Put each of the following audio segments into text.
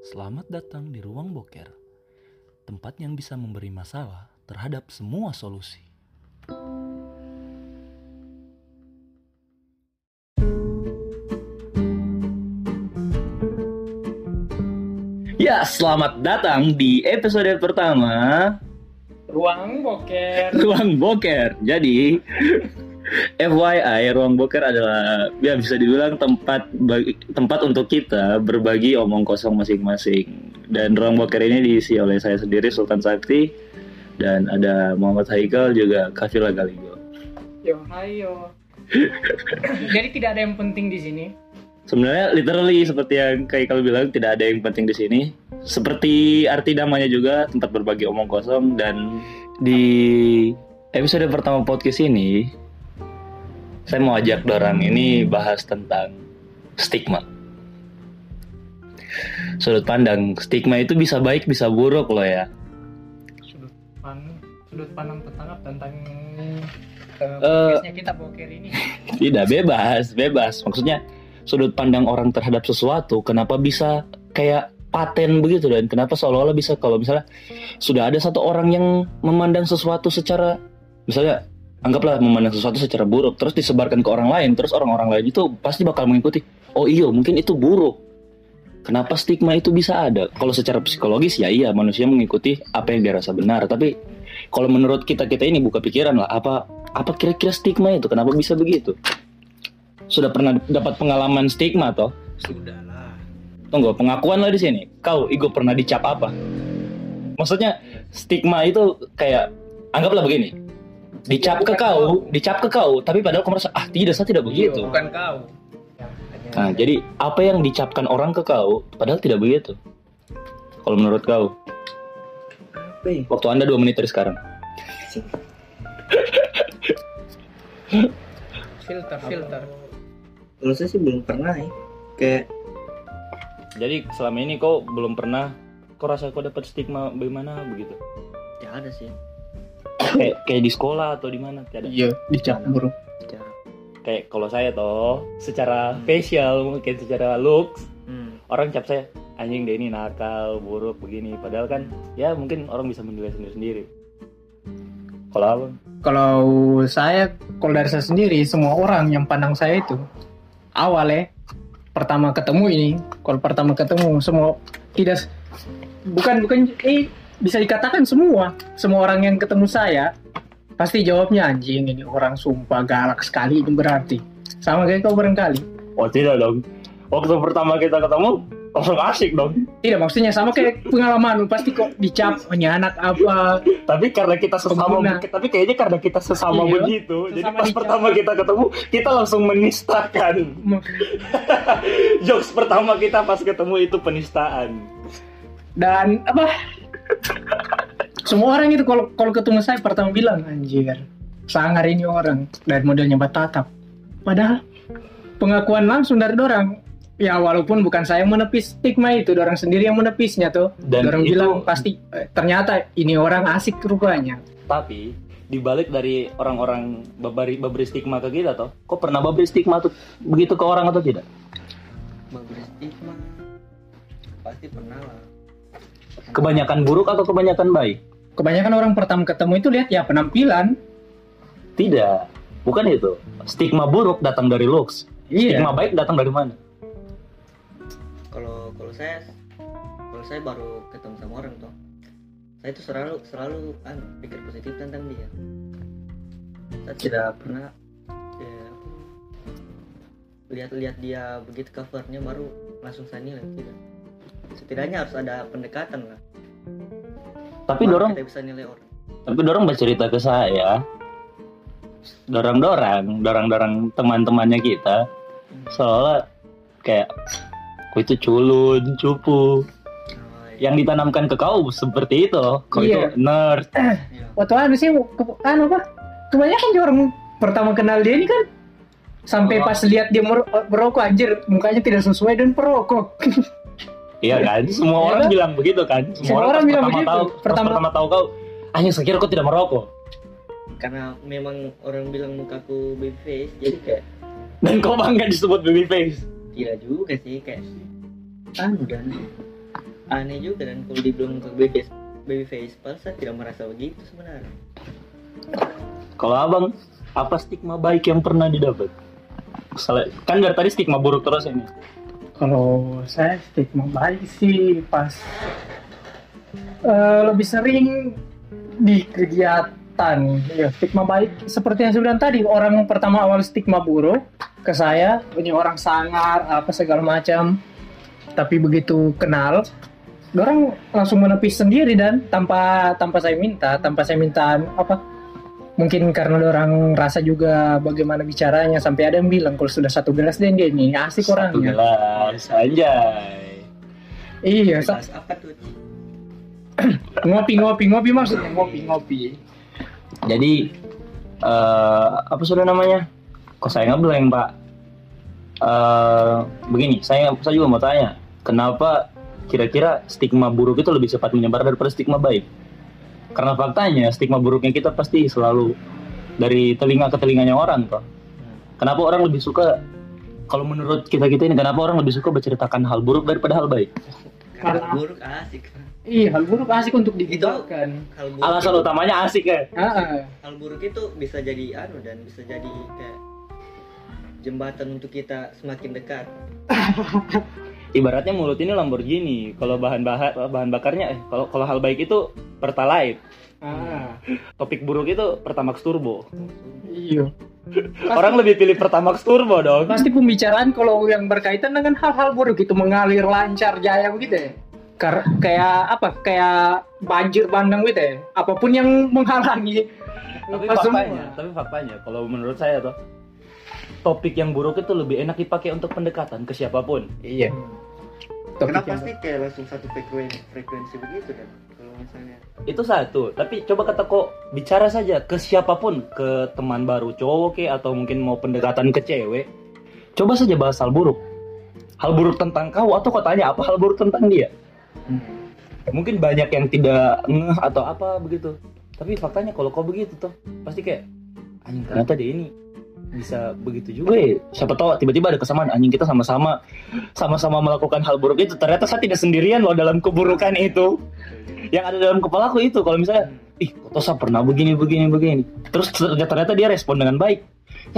Selamat datang di Ruang Boker, tempat yang bisa memberi masalah terhadap semua solusi. Ya, selamat datang di episode pertama Ruang boker. Ruang Boker. Jadi, FYI, Ruang Boker adalah ya bisa dibilang tempat bagi, tempat untuk kita berbagi omong kosong masing-masing. Dan Ruang Boker ini diisi oleh saya sendiri Sultan Sakti dan ada Muhammad Haikal juga Kafila Galigo. Yo, hayo. Jadi tidak ada yang penting di sini. Sebenarnya literally seperti yang Haikal bilang tidak ada yang penting di sini. Seperti arti namanya juga tempat berbagi omong kosong dan di episode pertama podcast ini saya mau ajak dorang ini bahas tentang stigma. Sudut pandang stigma itu bisa baik bisa buruk loh ya. Sudut pandang, sudut pandang tertangkap tentang uh, podcastnya kita boker ini. Tidak bebas, bebas. Maksudnya sudut pandang orang terhadap sesuatu kenapa bisa kayak paten begitu dan kenapa seolah-olah bisa kalau misalnya sudah ada satu orang yang memandang sesuatu secara misalnya anggaplah memandang sesuatu secara buruk terus disebarkan ke orang lain terus orang-orang lain itu pasti bakal mengikuti. Oh iya mungkin itu buruk. Kenapa stigma itu bisa ada? Kalau secara psikologis ya iya manusia mengikuti apa yang dia rasa benar. Tapi kalau menurut kita kita ini buka pikiran lah apa apa kira-kira stigma itu? Kenapa bisa begitu? Sudah pernah dapat pengalaman stigma toh? Sudah lah. tunggu pengakuan lah di sini. Kau Igo pernah dicap apa? Maksudnya stigma itu kayak anggaplah begini dicap ke kau dicap ke kau tapi padahal kau merasa ah tidak saya tidak begitu Bukan kau. Nah jadi apa yang dicapkan orang ke kau padahal tidak begitu kalau menurut kau apa ya? waktu anda dua menit dari sekarang filter, filter. Kalau saya sih belum pernah ya. Kayak jadi selama ini kau belum pernah kau rasa kau dapat stigma bagaimana begitu ya ada sih kayak kayak di sekolah atau di mana ada Iya, secara. kayak kalau saya toh secara facial mungkin secara looks Hmm. orang cap saya anjing deh ini nakal buruk begini. Padahal kan ya mungkin orang bisa menilai sendiri sendiri kalau apa Kalau saya, kalau dari saya sendiri, semua orang yang pandang saya itu awal ya, pertama ketemu ini, kalau pertama ketemu semua tidak bukan bukan eh bisa dikatakan semua. Semua orang yang ketemu saya pasti jawabnya anjing ini orang sumpah galak sekali itu berarti. Sama kayak kau barangkali. Oh tidak dong. Waktu pertama kita ketemu langsung asik dong. Tidak maksudnya sama kayak pengalaman pasti kok dicap anak apa. Tapi karena kita sesama Pengguna. tapi kayaknya karena kita sesama Iya. begitu jadi Sesama pas dicap. pertama kita ketemu kita langsung menistakan. Jokes pertama kita pas ketemu itu penistaan. Dan apa semua orang itu kalau kalau ketemu saya pertama bilang anjir sangar ini orang. Dan modelnya batatap padahal pengakuan langsung dari orang ya walaupun bukan saya yang menepis stigma itu orang sendiri yang menepisnya tuh. Dan orang itu- bilang pasti eh, ternyata ini orang asik rupanya. Tapi dibalik dari orang-orang babari babri stigma ke kita toh kok pernah babri stigma tuh begitu ke orang atau tidak? Bagus stigma. Pasti pernah lah. kebanyakan buruk atau kebanyakan baik kebanyakan orang pertama ketemu itu lihat ya penampilan tidak bukan itu stigma buruk datang dari looks iya stigma baik datang dari mana Kalau kalau saya kalau saya baru ketemu sama orang tuh. Saya itu selalu selalu kan pikir positif tentang dia. Saya tidak pernah ya, lihat-lihat dia begitu covernya baru langsung saya nilai tidak. Setidaknya harus ada pendekatan lah. Tapi Baru dorong kita bisa nilai orang. tapi dorong bercerita ke saya. Dorang dorang dorang dorang teman-temannya kita seolah kayak kok itu culun cupu. Oh, yang ditanamkan ke kau seperti itu. Kau Iya. itu nerd. Iya. waktu anu sih ke, anu apa? Kebanyakan juga orang pertama kenal dia ini kan. Sampai Oh. pas lihat dia mer- merokok anjir mukanya tidak sesuai dan perokok iya kan semua Iya orang kan? bilang begitu kan semua, Semua orang, orang bilang pertama begitu. tahu Pertama- pertama tahu kau anjing saya kira kau tidak merokok Karena memang orang bilang mukaku baby face, jadi kayak dan kau bangga disebut baby face tidak juga sih kayak anu dan aneh juga dan kalau dibilang ke baby baby face saya tidak merasa begitu sebenarnya Kalau abang, apa stigma baik yang pernah didapat? Misalnya, kan dari tadi stigma buruk terus ini. Kalau saya stigma baik sih pas eh, lebih sering di kegiatan. Ya stigma baik seperti yang saya bilang tadi orang pertama awal stigma buruk ke saya ini orang sangar apa segala macam. Tapi begitu kenal orang langsung menepis sendiri dan tanpa tanpa saya minta tanpa saya minta apa mungkin karena orang rasa juga bagaimana bicaranya sampai ada yang bilang kalau sudah satu gelas dia ini asik Satu orangnya gelas, anjay. iya Bahas apa tuh ngopi ngopi ngopi maksudnya ngopi ngopi Jadi, eh apa sudah namanya? Kok saya nggak blank, Pak? eh begini, saya, saya juga mau tanya. Kenapa kira-kira stigma buruk itu lebih cepat menyebar daripada stigma baik? Karena faktanya stigma buruknya kita pasti selalu dari telinga ke telinganya orang toh. Kenapa orang lebih suka kalau menurut kita kita ini kenapa orang lebih suka berceritakan hal buruk daripada hal baik? Karena Karena- buruk asik iya hal buruk asik untuk hal buruk Alasan itu, utamanya asik ya. Ah, hal buruk itu bisa jadi anu dan bisa jadi kayak jembatan untuk kita semakin dekat Ibaratnya mulut ini Lamborghini. Kalau bahan bahan bahan bakarnya eh kalau kalau hal baik itu Pertalite. ah, Topik buruk itu Pertamax Turbo. iya Orang lebih pilih Pertamax Turbo dong. pasti pembicaraan kalau yang berkaitan dengan hal-hal buruk itu mengalir lancar jaya begitu ya Kar- kayak apa kayak banjir bandang gitu ya apa pun yang menghalangi Tapi faktanya, semua. tapi faktanya kalau menurut saya tuh topik yang buruk itu lebih enak dipakai untuk pendekatan ke siapa pun. iya kenapa pasti kayak langsung satu frekuensi frekuensi begitu kan kalau misalnya Itu satu, tapi coba kata kok bicara saja ke siapa pun, ke teman baru cowok ke atau mungkin mau pendekatan ke cewek. Coba saja bahas hal buruk. Hal buruk tentang kau atau kau tanya apa hal buruk tentang dia? Mungkin banyak yang tidak ngeh atau apa begitu. Tapi faktanya kalau kau begitu tuh pasti kayak anjing ternyata dia ini bisa begitu juga ya. Siapa tahu tiba-tiba ada kesamaan anjing kita sama-sama sama-sama melakukan hal buruk itu. Ternyata saya tidak sendirian loh dalam keburukan itu. Yang ada dalam kepalaku itu kalau misalnya ih kok saya pernah begini begini begini. Terus ternyata, ternyata dia respon dengan baik.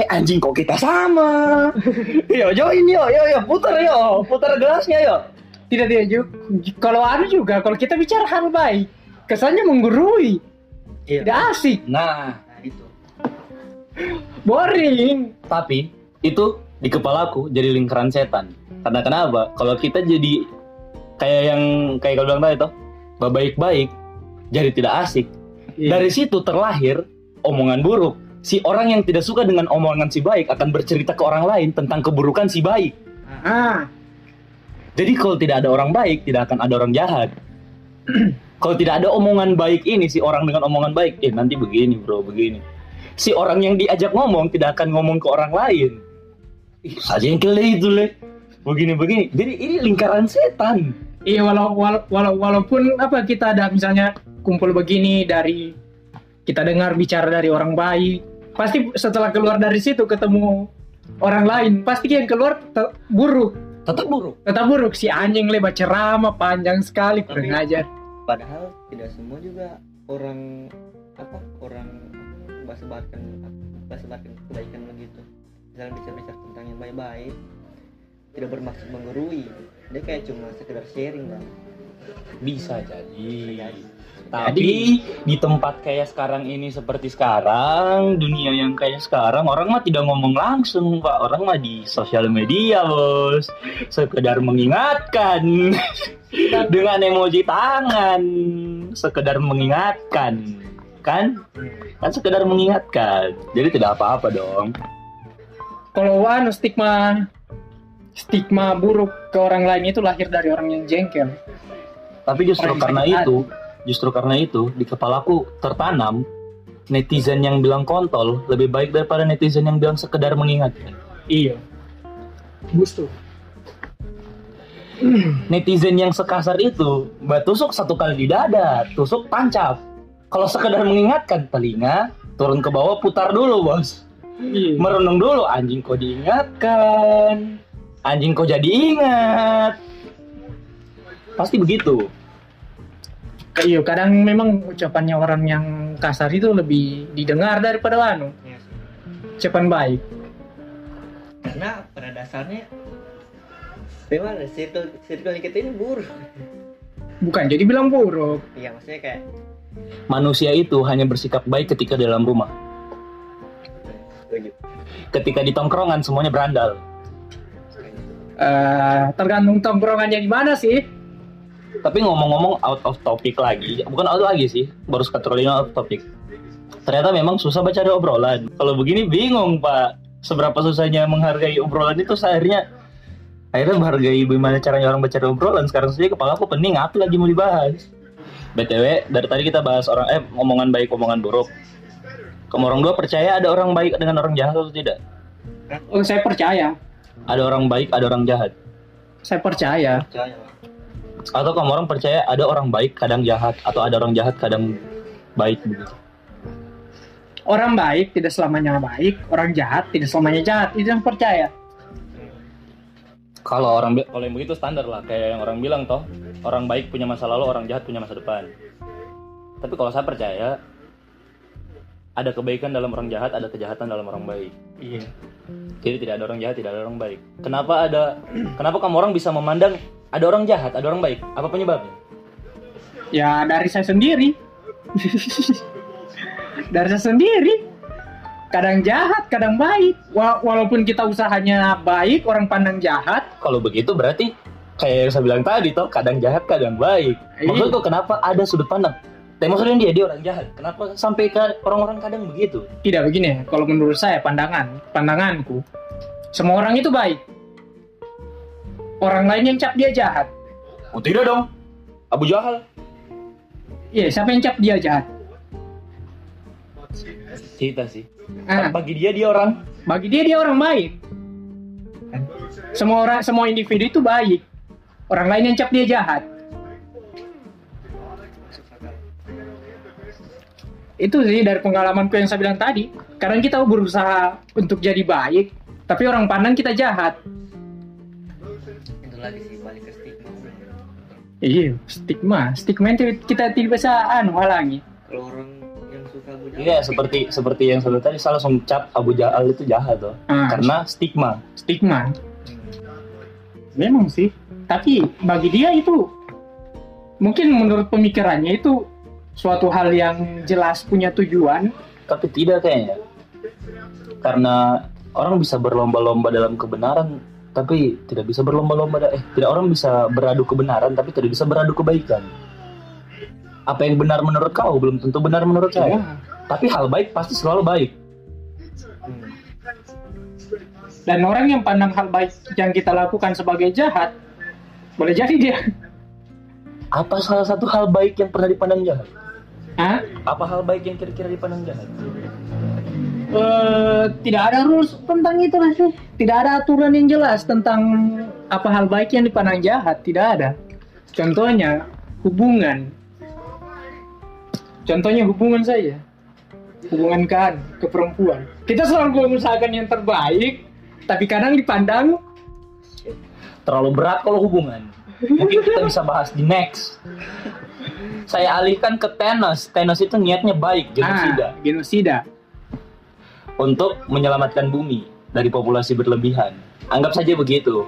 Eh anjing kok kita sama. yo join yo yo yo putar yo putar gelasnya yo. tidak tidak Ju. kalau anu juga kalau kita bicara hal baik kesannya menggurui iya tidak asik Nah nah itu boring. Tapi itu di kepalaku jadi lingkaran setan. Karena kenapa? Kalau kita jadi kayak yang kayak kalau bilang tadi toh baik-baik jadi tidak asik. Iya. dari situ terlahir omongan buruk. Si orang yang tidak suka dengan omongan si baik akan bercerita ke orang lain tentang keburukan si baik. Ah. Jadi kalau tidak ada orang baik tidak akan ada orang jahat. Kalau tidak ada omongan baik ini si orang dengan omongan baik eh nanti begini bro begini si orang yang diajak ngomong tidak akan ngomong ke orang lain. Ih saja yang kele itu le. Begini begini. Jadi ini lingkaran setan. Iya walau, walau, walau- walaupun apa kita ada misalnya kumpul begini dari kita dengar bicara dari orang baik pasti setelah keluar dari situ ketemu orang lain pasti yang keluar te- buruk. Tetap buruk. Tetap buruk. Si anjing lebar ceramah panjang sekali kurang ajar. padahal tidak semua juga orang apa orang bahasa bahkan bahasa bahkan kebaikan begitu. Misalnya bicara-bicara tentang yang baik-baik tidak bermaksud menggurui. Dia kayak cuma sekedar sharing kan bisa jadi. Jadi, tapi di tempat kayak sekarang ini seperti sekarang dunia yang kayak sekarang orang mah tidak ngomong langsung pak. Orang mah di sosial media bos. Sekedar mengingatkan. Dengan emoji tangan. Sekedar mengingatkan kan? Kan sekedar mengingatkan. Jadi tidak apa-apa dong. Kalau anu stigma stigma buruk ke orang lain itu lahir dari orang yang jengkel. Tapi justru Orang karena itu justru karena itu di kepalaku tertanam netizen yang bilang kontol lebih baik daripada netizen yang bilang sekedar mengingatkan iya. Gusto netizen yang sekasar itu mbak tusuk satu kali di dada tusuk tancap kalau sekedar mengingatkan telinga turun ke bawah putar dulu bos. Iya. Merenung dulu anjing kok diingatkan? Anjing kok jadi ingat? Pasti begitu. Iya, kadang memang ucapannya orang yang kasar itu lebih didengar daripada anu, Iya ucapan baik. karena pada dasarnya memang circle circle kita ini buruk. Bukan jadi bilang buruk. iya maksudnya kayak manusia itu hanya bersikap baik ketika dalam rumah ketika di tongkrongan semuanya berandal Eh, tergantung tongkrongannya di mana sih. Tapi ngomong-ngomong out of topic lagi, bukan out lagi sih, baru sekali out of topic. Ternyata memang susah baca obrolan. Kalau begini bingung pak, seberapa susahnya menghargai obrolan itu akhirnya akhirnya menghargai bagaimana caranya orang baca obrolan. Sekarang saja kepala aku pening, apa lagi mau dibahas? BTW, dari tadi kita bahas orang eh omongan baik, omongan buruk. Kamu orang dua percaya ada orang baik dengan orang jahat atau tidak? Oh, saya percaya. Ada orang baik, ada orang jahat. Saya percaya. percaya. Atau kamu orang percaya ada orang baik kadang jahat atau ada orang jahat kadang baik begitu. Orang baik tidak selamanya baik, orang jahat tidak selamanya jahat. Itu yang percaya. Kalau orang kalau yang begitu standar lah kayak yang orang bilang toh orang baik punya masa lalu orang jahat punya masa depan. Tapi kalau saya percaya ada kebaikan dalam orang jahat ada kejahatan dalam orang baik. Iya. Jadi tidak ada orang jahat tidak ada orang baik. Kenapa ada kenapa kamu orang bisa memandang ada orang jahat ada orang baik? Apa penyebabnya? Ya dari saya sendiri. dari saya sendiri. Kadang jahat, kadang baik. Wa- walaupun kita usahanya baik, orang pandang jahat. Kalau begitu berarti kayak yang saya bilang tadi toh kadang jahat kadang baik. Iya. Maksudku kenapa ada sudut pandang? Tapi maksudnya dia dia orang jahat. Kenapa sampai ke orang-orang kadang begitu? Tidak begini, kalau menurut saya pandangan, pandanganku, semua orang itu baik. Orang lain yang cap dia jahat. Oh tidak dong. Abu Jahal. Iya, siapa yang cap dia jahat? Cerita sih. Ah, Bagi dia dia orang. bagi dia dia orang baik. Semua orang, semua individu itu baik. Orang lain yang cap dia jahat. Itu sih dari pengalamanku yang saya bilang tadi. Kadang kita berusaha untuk jadi baik, tapi orang pandang kita jahat. itu lagi sih balik ke stigma Iya, stigma. Stigma itu kita tidak bisa anu halangi. kalau orang Iya seperti seperti yang saya tadi saya langsung cap Abu Jahal itu jahat tuh. Ah, Karena stigma. stigma. Memang sih. Tapi bagi dia itu mungkin menurut pemikirannya itu suatu hal yang jelas punya tujuan. Tapi tidak kayaknya. Karena orang bisa berlomba-lomba dalam kebenaran tapi tidak bisa berlomba-lomba eh tidak orang bisa beradu kebenaran tapi tidak bisa beradu kebaikan. Apa yang benar menurut kau belum tentu benar menurut saya. Ya. Tapi hal baik pasti selalu baik. Hmm. Dan orang yang pandang hal baik yang kita lakukan sebagai jahat, boleh jadi dia. Apa salah satu hal baik yang pernah dipandang jahat? Hah? Apa hal baik yang kira-kira dipandang jahat? Eh, tidak ada rules tentang itu lah sih. Tidak ada aturan yang jelas tentang apa hal baik yang dipandang jahat. Tidak ada. Contohnya hubungan. Contohnya hubungan saja. Hubungan kan ke perempuan. Kita selalu mengusahakan yang terbaik, tapi kadang dipandang terlalu berat kalau hubungan. Mungkin kita bisa bahas di next. Saya alihkan ke tenis. Tenis itu niatnya baik, genosida, ah, genosida. untuk menyelamatkan bumi dari populasi berlebihan. Anggap saja begitu.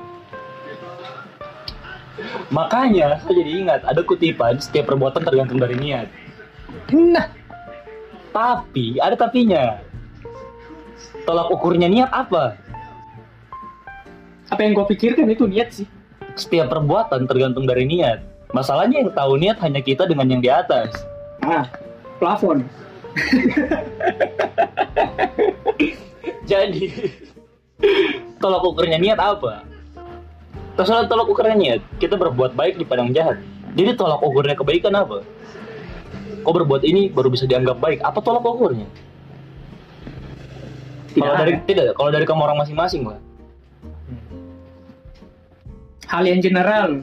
Makanya saya jadi ingat ada kutipan setiap perbuatan tergantung dari niat. Nah, Tapi ada tapinya. Tolak ukurnya niat apa? apa yang gue pikirkan itu niat sih. Setiap perbuatan tergantung dari niat. Masalahnya yang tahu niat hanya kita dengan yang di atas. Ah, plafon. Jadi tolak ukurnya niat apa? Terserah tolak ukurnya niat. Kita berbuat baik di padang jahat. Jadi tolak ukurnya kebaikan apa? Kau berbuat ini baru bisa dianggap baik. Apa tolak ukurnya? Tidak Kalau dari tidak, kalau dari kamu orang masing-masing lah. Hal yang general.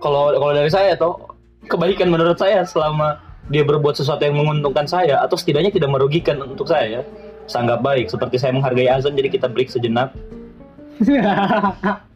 Kalau kalau dari saya toh kebaikan menurut saya selama dia berbuat sesuatu yang menguntungkan saya atau setidaknya tidak merugikan untuk saya, sanggap baik. Seperti saya menghargai azan jadi kita break sejenak.